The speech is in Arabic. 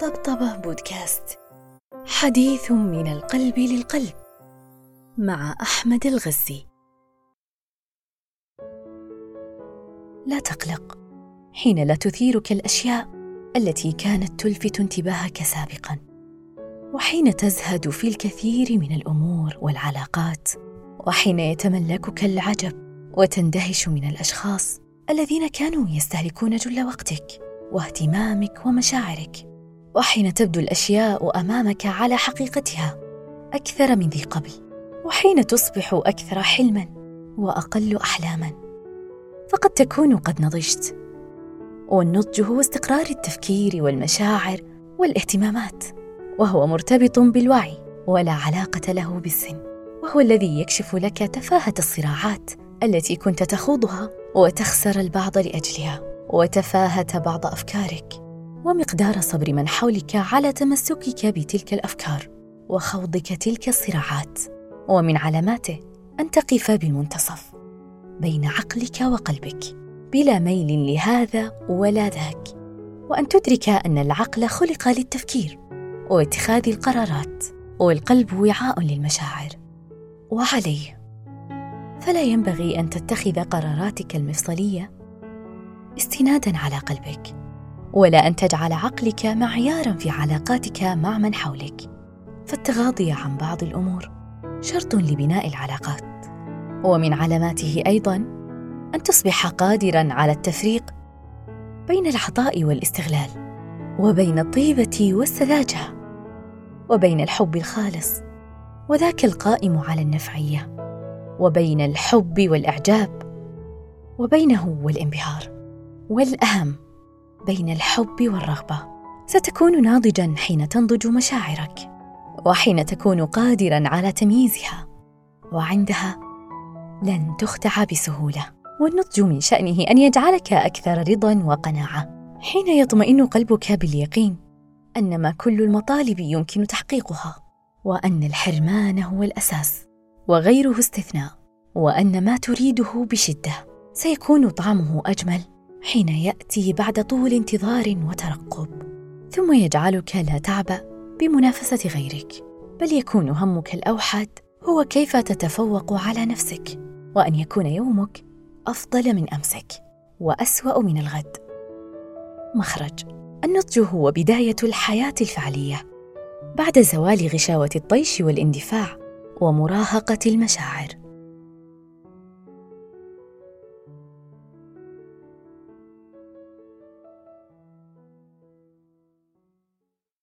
طبطبة بودكاست. حديث من القلب للقلب مع أحمد الغزي. لا تقلق حين لا تثيرك الأشياء التي كانت تلفت انتباهك سابقا وحين تزهد في الكثير من الأمور والعلاقات وحين يتملكك العجب وتندهش من الأشخاص الذين كانوا يستهلكون جل وقتك واهتمامك ومشاعرك. وحين تبدو الأشياء أمامك على حقيقتها أكثر من ذي قبل وحين تصبح أكثر حلما وأقل احلاما. فقد تكون قد نضجت. والنضج هو استقرار التفكير والمشاعر والاهتمامات وهو مرتبط بالوعي ولا علاقة له بالسن وهو الذي يكشف لك تفاهة الصراعات التي كنت تخوضها وتخسر البعض لأجلها وتفاهة بعض أفكارك. ومقدار صبر من حولك على تمسكك بتلك الأفكار وخوضك تلك الصراعات. ومن علاماته أن تقف بالمنتصف بين عقلك وقلبك بلا ميل لهذا ولا ذاك وأن تدرك أن العقل خلق للتفكير واتخاذ القرارات والقلب وعاء للمشاعر. وعليه. فلا ينبغي أن تتخذ قراراتك المفصلية استنادا على قلبك. ولا أن تجعل عقلك معيارا في علاقاتك مع من حولك. فالتغاضي عن بعض الأمور شرط لبناء العلاقات. ومن علاماته أيضا أن تصبح قادرا على التفريق بين العطاء والاستغلال وبين الطيبة والسذاجة وبين الحب الخالص وذاك القائم على النفعية وبين الحب والإعجاب وبينه والانبهار والأهم. بين الحب والرغبة. ستكون ناضجا حين تنضج مشاعرك وحين تكون قادرا على تمييزها. وعندها لن تخدع بسهولة والنضج من شأنه أن يجعلك أكثر رضا وقناعة. حين يطمئن قلبك باليقين أن ما كل المطالب يمكن تحقيقها وأن الحرمان هو الأساس وغيره استثناء وأن ما تريده بشدة سيكون طعمه أجمل. حين يأتي بعد طول انتظار وترقب ثم يجعلك لا تعبا بمنافسة غيرك بل يكون همك الأوحد هو كيف تتفوق على نفسك وأن يكون يومك أفضل من أمسك وأسوأ من الغد. مخرج النضج هو بداية الحياة الفعلية. بعد زوال غشاوة الطيش والإندفاع ومراهقة المشاعر.